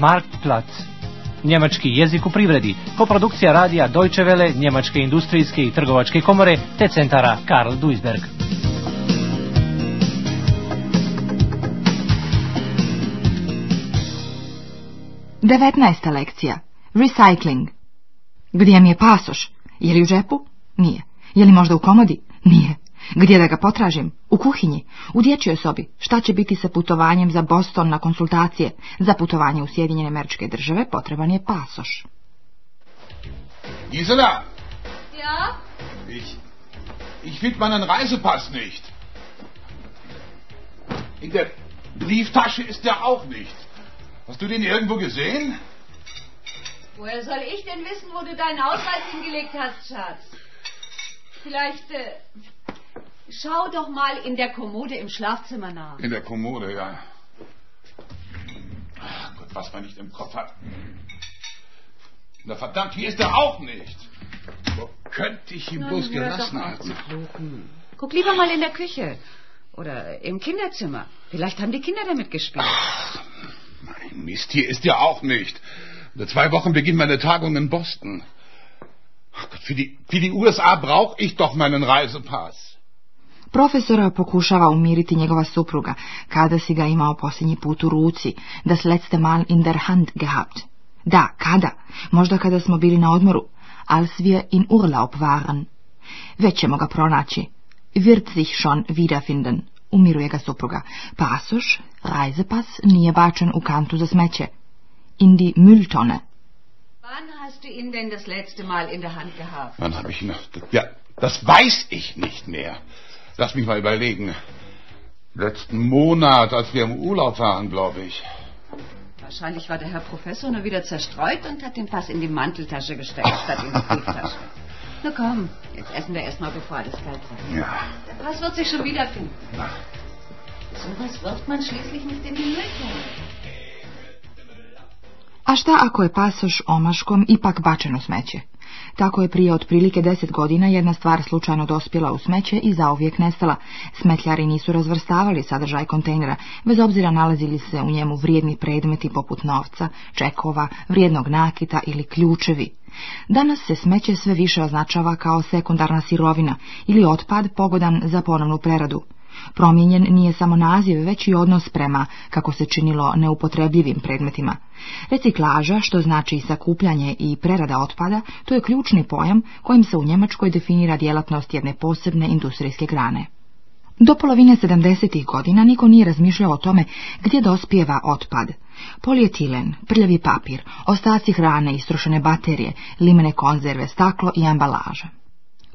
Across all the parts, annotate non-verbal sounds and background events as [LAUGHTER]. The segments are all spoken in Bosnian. Marktplatz. Njemački jezik u privredi, koprodukcija radija Deutsche Welle, Njemačke industrijske i trgovačke komore te centara Karl Duisberg. Devetnaesta lekcija. Recycling. Gdje mi je pasoš? Je li u džepu? Nije. Je li možda u komodi? Nije. Gdje da ga potražim? U kuhinji, u dječjoj sobi. Šta će biti sa putovanjem za Boston na konsultacije? Za putovanje u Sjedinjene američke države potreban je pasoš. Gisela! Ja? Ich, ich find meinen Reisepass nicht. In der Brieftasche ist der auch nicht. Hast du den irgendwo gesehen? Woher soll ich denn wissen, wo du deinen Ausweis hingelegt hast, Schatz? Vielleicht, äh, Schau doch mal in der Kommode im Schlafzimmer nach. In der Kommode, ja. Ach Gott, was man nicht im Kopf hat. Na verdammt, hier ist er auch nicht. Wo könnte ich ihn Na, bloß gelassen haben? Guck lieber mal in der Küche. Oder im Kinderzimmer. Vielleicht haben die Kinder damit gespielt. Ach, mein Mist, hier ist er auch nicht. In zwei Wochen beginnt meine Tagung in Boston. Ach Gott, für die, für die USA brauche ich doch meinen Reisepass. Profesora pokušava umiriti njegova supruga, kada si ga imao posljednji put u ruci, das letzte mal in der Hand gehabt. Da, kada? Možda kada smo bili na odmoru, als wir in Urlaub waren. Već ćemo ga pronaći. Wird sich schon wiederfinden, umiruje ga supruga. Pasoš, Reisepass, nije bačen u kantu za smeće. In die Mülltonne. Wann hast du ihn denn das letzte Mal in der Hand gehabt? Wann habe ich ihn? Ja, das weiß ich nicht mehr lass mich mal überlegen, letzten Monat, als wir im Urlaub waren, glaube ich. Wahrscheinlich war der Herr Professor nur wieder zerstreut und hat den Pass in die Manteltasche gesteckt statt in die Brieftasche. [LAUGHS] Na komm, jetzt essen wir erstmal, bevor alles kalt wird. Ja. Der Pass wird sich schon wiederfinden. finden. Na. Sowas wirft man schließlich nicht in die Mülltonne. A šta ako je pasoš omaškom ipak bačen u smeće? Tako je prije otprilike deset godina jedna stvar slučajno dospjela u smeće i zauvijek nestala. Smetljari nisu razvrstavali sadržaj kontejnera, bez obzira nalazili se u njemu vrijedni predmeti poput novca, čekova, vrijednog nakita ili ključevi. Danas se smeće sve više označava kao sekundarna sirovina ili otpad pogodan za ponovnu preradu. Promijenjen nije samo naziv, već i odnos prema, kako se činilo, neupotrebljivim predmetima. Reciklaža, što znači sakupljanje i prerada otpada, to je ključni pojam kojim se u Njemačkoj definira djelatnost jedne posebne industrijske grane. Do polovine 70. godina niko nije razmišljao o tome gdje dospijeva otpad. Polijetilen, prljavi papir, ostaci hrane, istrošene baterije, limene konzerve, staklo i ambalaža.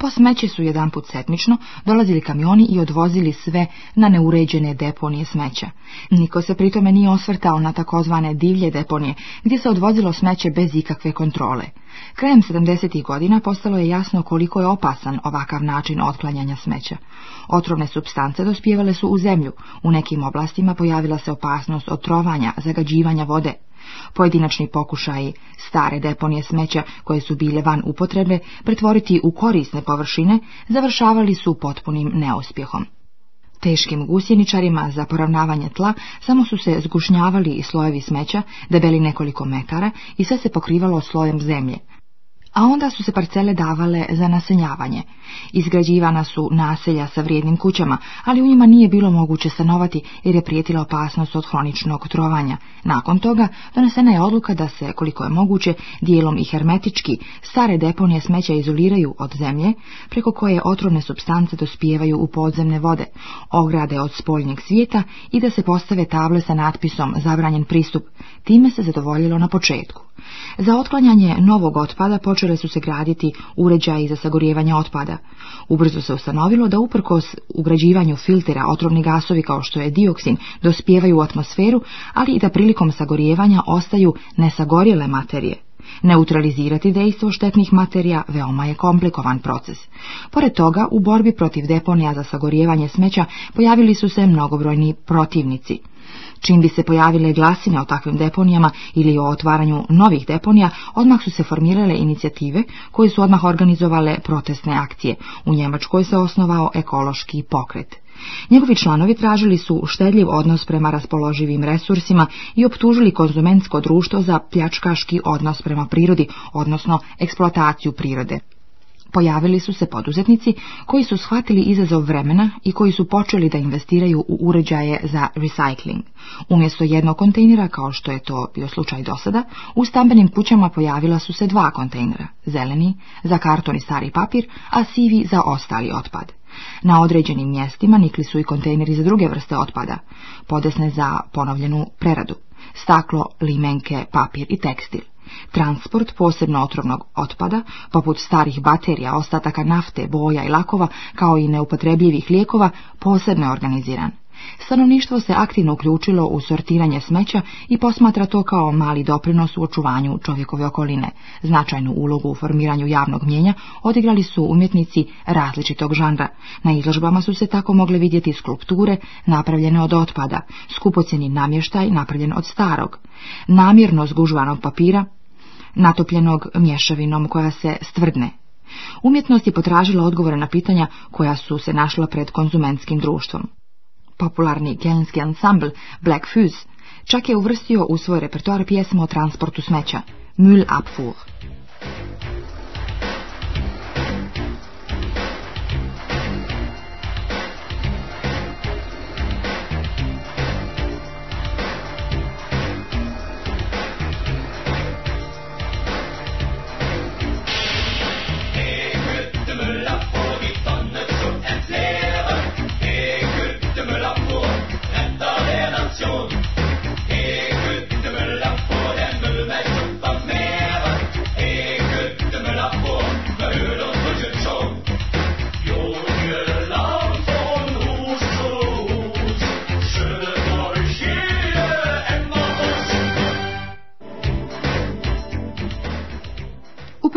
Po pa smeće su jedanput setnično dolazili kamioni i odvozili sve na neuređene deponije smeća. Niko se pritome nije osvrtao na takozvane divlje deponije, gdje se odvozilo smeće bez ikakve kontrole. Krajem 70. godina postalo je jasno koliko je opasan ovakav način otklanjanja smeća. Otrovne substance dospjevale su u zemlju, u nekim oblastima pojavila se opasnost otrovanja, zagađivanja vode, Pojedinačni pokušaji stare deponije smeća koje su bile van upotrebe, pretvoriti u korisne površine završavali su potpunim neuspjehom. Teškim gusjeničarima za poravnavanje tla samo su se zgušnjavali i slojevi smeća, debeli nekoliko metara, i sve se pokrivalo slojem zemlje, a onda su se parcele davale za nasenjavanje. Izgrađivana su naselja sa vrijednim kućama, ali u njima nije bilo moguće stanovati jer je prijetila opasnost od hroničnog trovanja. Nakon toga donesena je odluka da se, koliko je moguće, dijelom i hermetički stare deponije smeća izoliraju od zemlje, preko koje otrovne substance dospijevaju u podzemne vode, ograde od spoljnjeg svijeta i da se postave table sa natpisom zabranjen pristup. Time se zadovoljilo na početku. Za otklanjanje novog otpada počeli počele su se graditi uređaji za sagorijevanje otpada. Ubrzo se ustanovilo da uprkos ugrađivanju filtera otrovni gasovi kao što je dioksin dospijevaju u atmosferu, ali i da prilikom sagorijevanja ostaju nesagorjele materije. Neutralizirati dejstvo štetnih materija veoma je komplikovan proces. Pored toga, u borbi protiv deponija za sagorijevanje smeća pojavili su se mnogobrojni protivnici. Čim bi se pojavile glasine o takvim deponijama ili o otvaranju novih deponija, odmah su se formirale inicijative koje su odmah organizovale protestne akcije. U Njemačkoj se osnovao ekološki pokret. Njegovi članovi tražili su štedljiv odnos prema raspoloživim resursima i optužili konzumentsko društvo za pljačkaški odnos prema prirodi, odnosno eksploataciju prirode. Pojavili su se poduzetnici koji su shvatili izazov vremena i koji su počeli da investiraju u uređaje za recycling. Umjesto jednog kontejnera, kao što je to bio slučaj do sada, u stambenim kućama pojavila su se dva kontejnera, zeleni za karton i stari papir, a sivi za ostali otpad. Na određenim mjestima nikli su i kontejneri za druge vrste otpada, podesne za ponovljenu preradu, staklo, limenke, papir i tekstil. Transport posebno otrovnog otpada, poput starih baterija, ostataka nafte, boja i lakova, kao i neupotrebljivih lijekova, posebno je organiziran. Stanovništvo se aktivno uključilo u sortiranje smeća i posmatra to kao mali doprinos u očuvanju čovjekove okoline. Značajnu ulogu u formiranju javnog mjenja odigrali su umjetnici različitog žanra. Na izložbama su se tako mogle vidjeti skulpture napravljene od otpada, skupocjeni namještaj napravljen od starog, namjerno zgužvanog papira, natopljenog mješavinom koja se stvrdne. Umjetnost je potražila odgovore na pitanja koja su se našla pred konzumentskim društvom. Popularni genski ansambl Black Fuse čak je uvrstio u svoj repertoar pjesmu o transportu smeća, Müll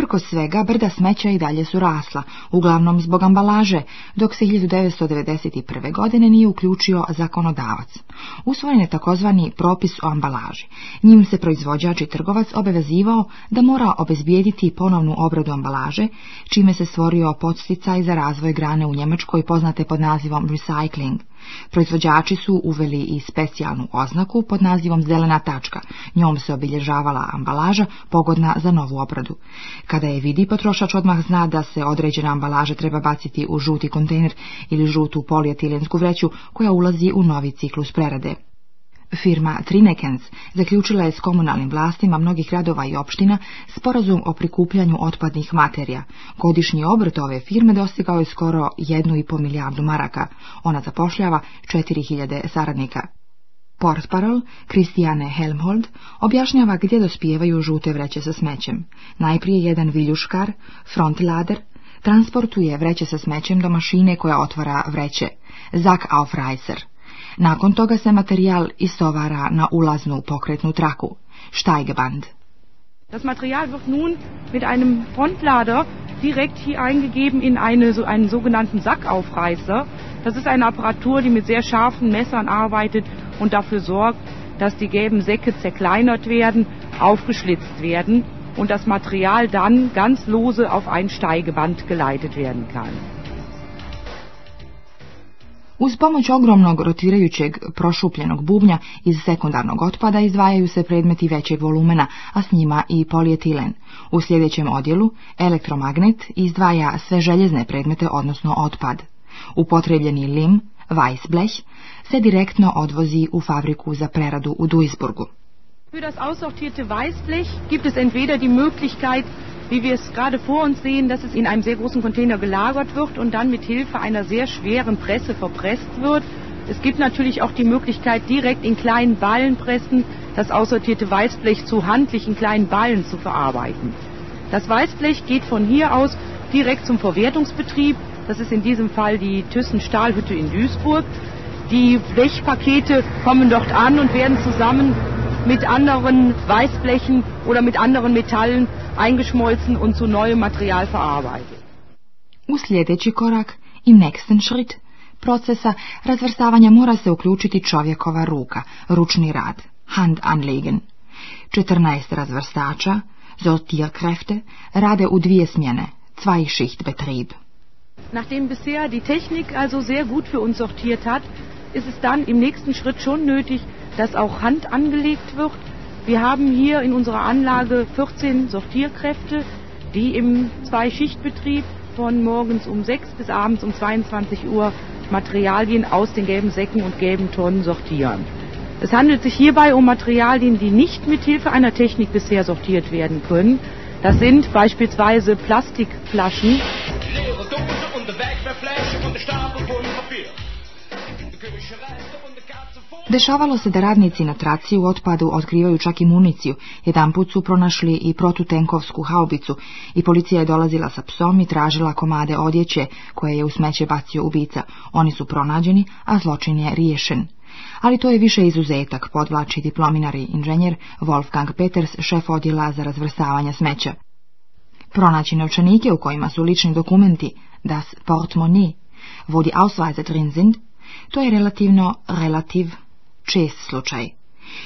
Uprko svega, brda smeća i dalje su rasla, uglavnom zbog ambalaže, dok se 1991. godine nije uključio zakonodavac. Usvojen je takozvani propis o ambalaži. Njim se proizvođač i trgovac obavezivao da mora obezbijediti ponovnu obradu ambalaže, čime se stvorio podsticaj za razvoj grane u Njemačkoj poznate pod nazivom recycling. Proizvođači su uveli i specijalnu oznaku pod nazivom zelena tačka. Njom se obilježavala ambalaža pogodna za novu obradu. Kada je vidi potrošač odmah zna da se određena ambalaža treba baciti u žuti kontejner ili žutu polijetilensku vreću koja ulazi u novi ciklus prerade. Firma Trinekens zaključila je s komunalnim vlastima mnogih gradova i opština sporazum o prikupljanju otpadnih materija. Godišnji obrt ove firme dostigao je skoro jednu i milijardu maraka. Ona zapošljava 4000 saradnika. Portparol, Kristijane Helmhold, objašnjava gdje dospijevaju žute vreće sa smećem. Najprije jedan viljuškar, frontlader, transportuje vreće sa smećem do mašine koja otvara vreće, Zak Aufreiser. Nakon toga se materijal istovara na ulaznu pokretnu traku, Steigeband. Das Material wird nun mit einem Frontlader direkt hier eingegeben in eine, so einen sogenannten Sackaufreißer. Das ist eine Apparatur, die mit sehr scharfen Messern arbeitet und dafür sorgt, dass die gelben Säcke zerkleinert werden, aufgeschlitzt werden und das Material dann ganz lose auf ein Steigeband geleitet werden kann. Uz pomoć ogromnog rotirajućeg prošupljenog bubnja iz sekundarnog otpada izdvajaju se predmeti većeg volumena, a s njima i polijetilen. U sljedećem odjelu elektromagnet izdvaja sve željezne predmete, odnosno otpad. Upotrebljeni lim, vajsbleh, se direktno odvozi u fabriku za preradu u Duisburgu. Für das aussortierte Weißblech gibt es entweder die Möglichkeit, wie wir es gerade vor uns sehen, dass es in einem sehr großen Container gelagert wird und dann mit Hilfe einer sehr schweren Presse verpresst wird. Es gibt natürlich auch die Möglichkeit, direkt in kleinen Ballenpressen das aussortierte Weißblech zu handlich in kleinen Ballen zu verarbeiten. Das Weißblech geht von hier aus direkt zum Verwertungsbetrieb. Das ist in diesem Fall die Thyssen Stahlhütte in Duisburg. Die Blechpakete kommen dort an und werden zusammen mit anderen Weißblechen oder mit anderen Metallen eingeschmolzen und zu neuem Material verarbeitet. U sljedeći schritt procesa razvrstavanja mora se uključiti čovjekova ruka, ručni rad, hand anlegen. 14 razvrstača, Sortierkräfte, rade u dvije smjene, zwei Schichtbetrieb. Nachdem bisher die Technik also sehr gut für uns sortiert hat, ist es dann im nächsten Schritt schon nötig, dass auch Hand angelegt wird wir haben hier in unserer Anlage 14 Sortierkräfte, die im Zwei-Schicht-Betrieb von morgens um 6 bis abends um 22 Uhr Materialien aus den gelben Säcken und gelben Tonnen sortieren. Es handelt sich hierbei um Materialien, die nicht mit Hilfe einer Technik bisher sortiert werden können. Das sind beispielsweise Plastikflaschen. Leere Dešavalo se da radnici na traci u otpadu otkrivaju čak i municiju. Jedan put su pronašli i protutenkovsku haubicu i policija je dolazila sa psom i tražila komade odjeće koje je u smeće bacio ubica. Oni su pronađeni, a zločin je riješen. Ali to je više izuzetak, podvlači diplominari inženjer Wolfgang Peters, šef odjela za razvrstavanje smeća. Pronaći novčanike u kojima su lični dokumenti, das Portemonnaie, vodi Ausweise drin sind, To je relativno relativ čest slučaj.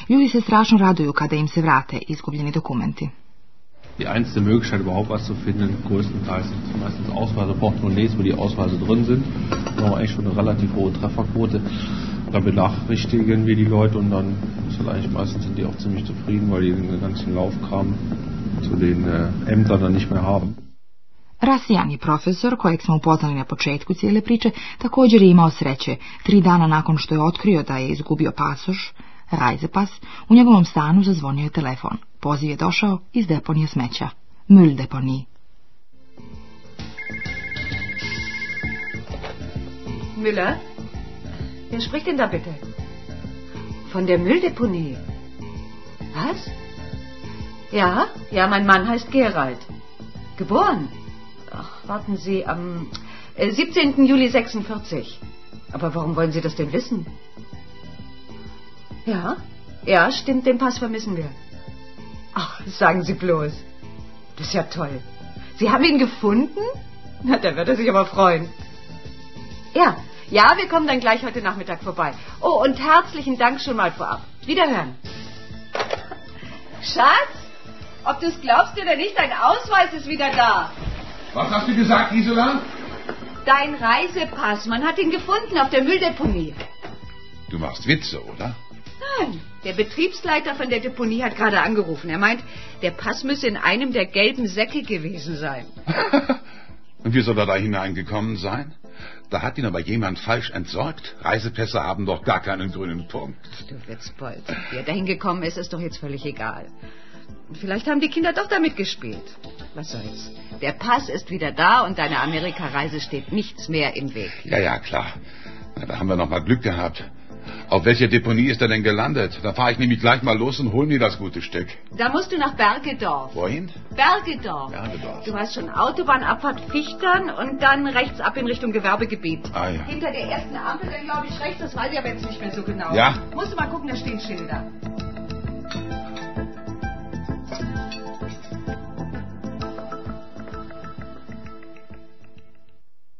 Ljudi se strašno raduju kada im se vrate izgubljeni dokumenti. Die einzige Möglichkeit, überhaupt was zu finden, größtenteils sind meistens Ausweise, Ausweiseportemonnaies, wo die Ausweise drin sind. Da haben wir eigentlich schon eine relativ hohe Trefferquote. Da benachrichtigen wir die Leute und dann ist meistens sind die auch ziemlich zufrieden, weil die den ganzen Laufkram zu den äh, Ämtern dann nicht mehr haben. Rasijani profesor, kojeg smo upoznali na početku cijele priče, također je imao sreće. Tri dana nakon što je otkrio da je izgubio pasoš, Rajzepas, u njegovom stanu zazvonio je telefon. Poziv je došao iz deponije smeća. Müll deponiji. Müller? Wer spricht denn da bitte? Von der Mülldeponie. Was? Ja, ja, mein Mann heißt Gerald. Geboren ach, warten Sie, am 17. Äh, Juli 46. Aber warum wollen Sie das denn wissen? Ja, ja, stimmt, den Pass vermissen wir. Ach, sagen Sie bloß. Das ist ja toll. Sie haben ihn gefunden? Na, da wird er sich aber freuen. Ja, ja, wir kommen dann gleich heute Nachmittag vorbei. Oh, und herzlichen Dank schon mal vorab. Wiederhören. Schatz, ob du es glaubst oder nicht, dein Ausweis ist wieder da. Was hast du gesagt, Isola? Dein Reisepass. Man hat ihn gefunden auf der Mülldeponie. Du machst Witze, oder? Nein. Der Betriebsleiter von der Deponie hat gerade angerufen. Er meint, der Pass müsse in einem der gelben Säcke gewesen sein. [LAUGHS] Und wie soll er da hineingekommen sein? Da hat ihn aber jemand falsch entsorgt. Reisepässe haben doch gar keinen grünen Punkt. Du Witzbold. Wie er dahin gekommen ist, ist doch jetzt völlig egal. Vielleicht haben die Kinder doch damit gespielt. Was soll's? Der Pass ist wieder da und deiner Amerikareise steht nichts mehr im Weg. Ja, ja, klar. Na, da haben wir noch mal Glück gehabt. Auf welcher Deponie ist er denn gelandet? Da fahre ich nämlich gleich mal los und hol mir das gute Stück. Da musst du nach Bergedorf. Wohin? Bergedorf. Bergedorf. Du hast schon Autobahnabfahrt Fichtern und dann rechts ab in Richtung Gewerbegebiet. Ah, ja. Hinter der ersten Ampel, dann glaube ich rechts, das weiß ich aber jetzt nicht mehr so genau. Ja? Musst du mal gucken, da stehen Schilder.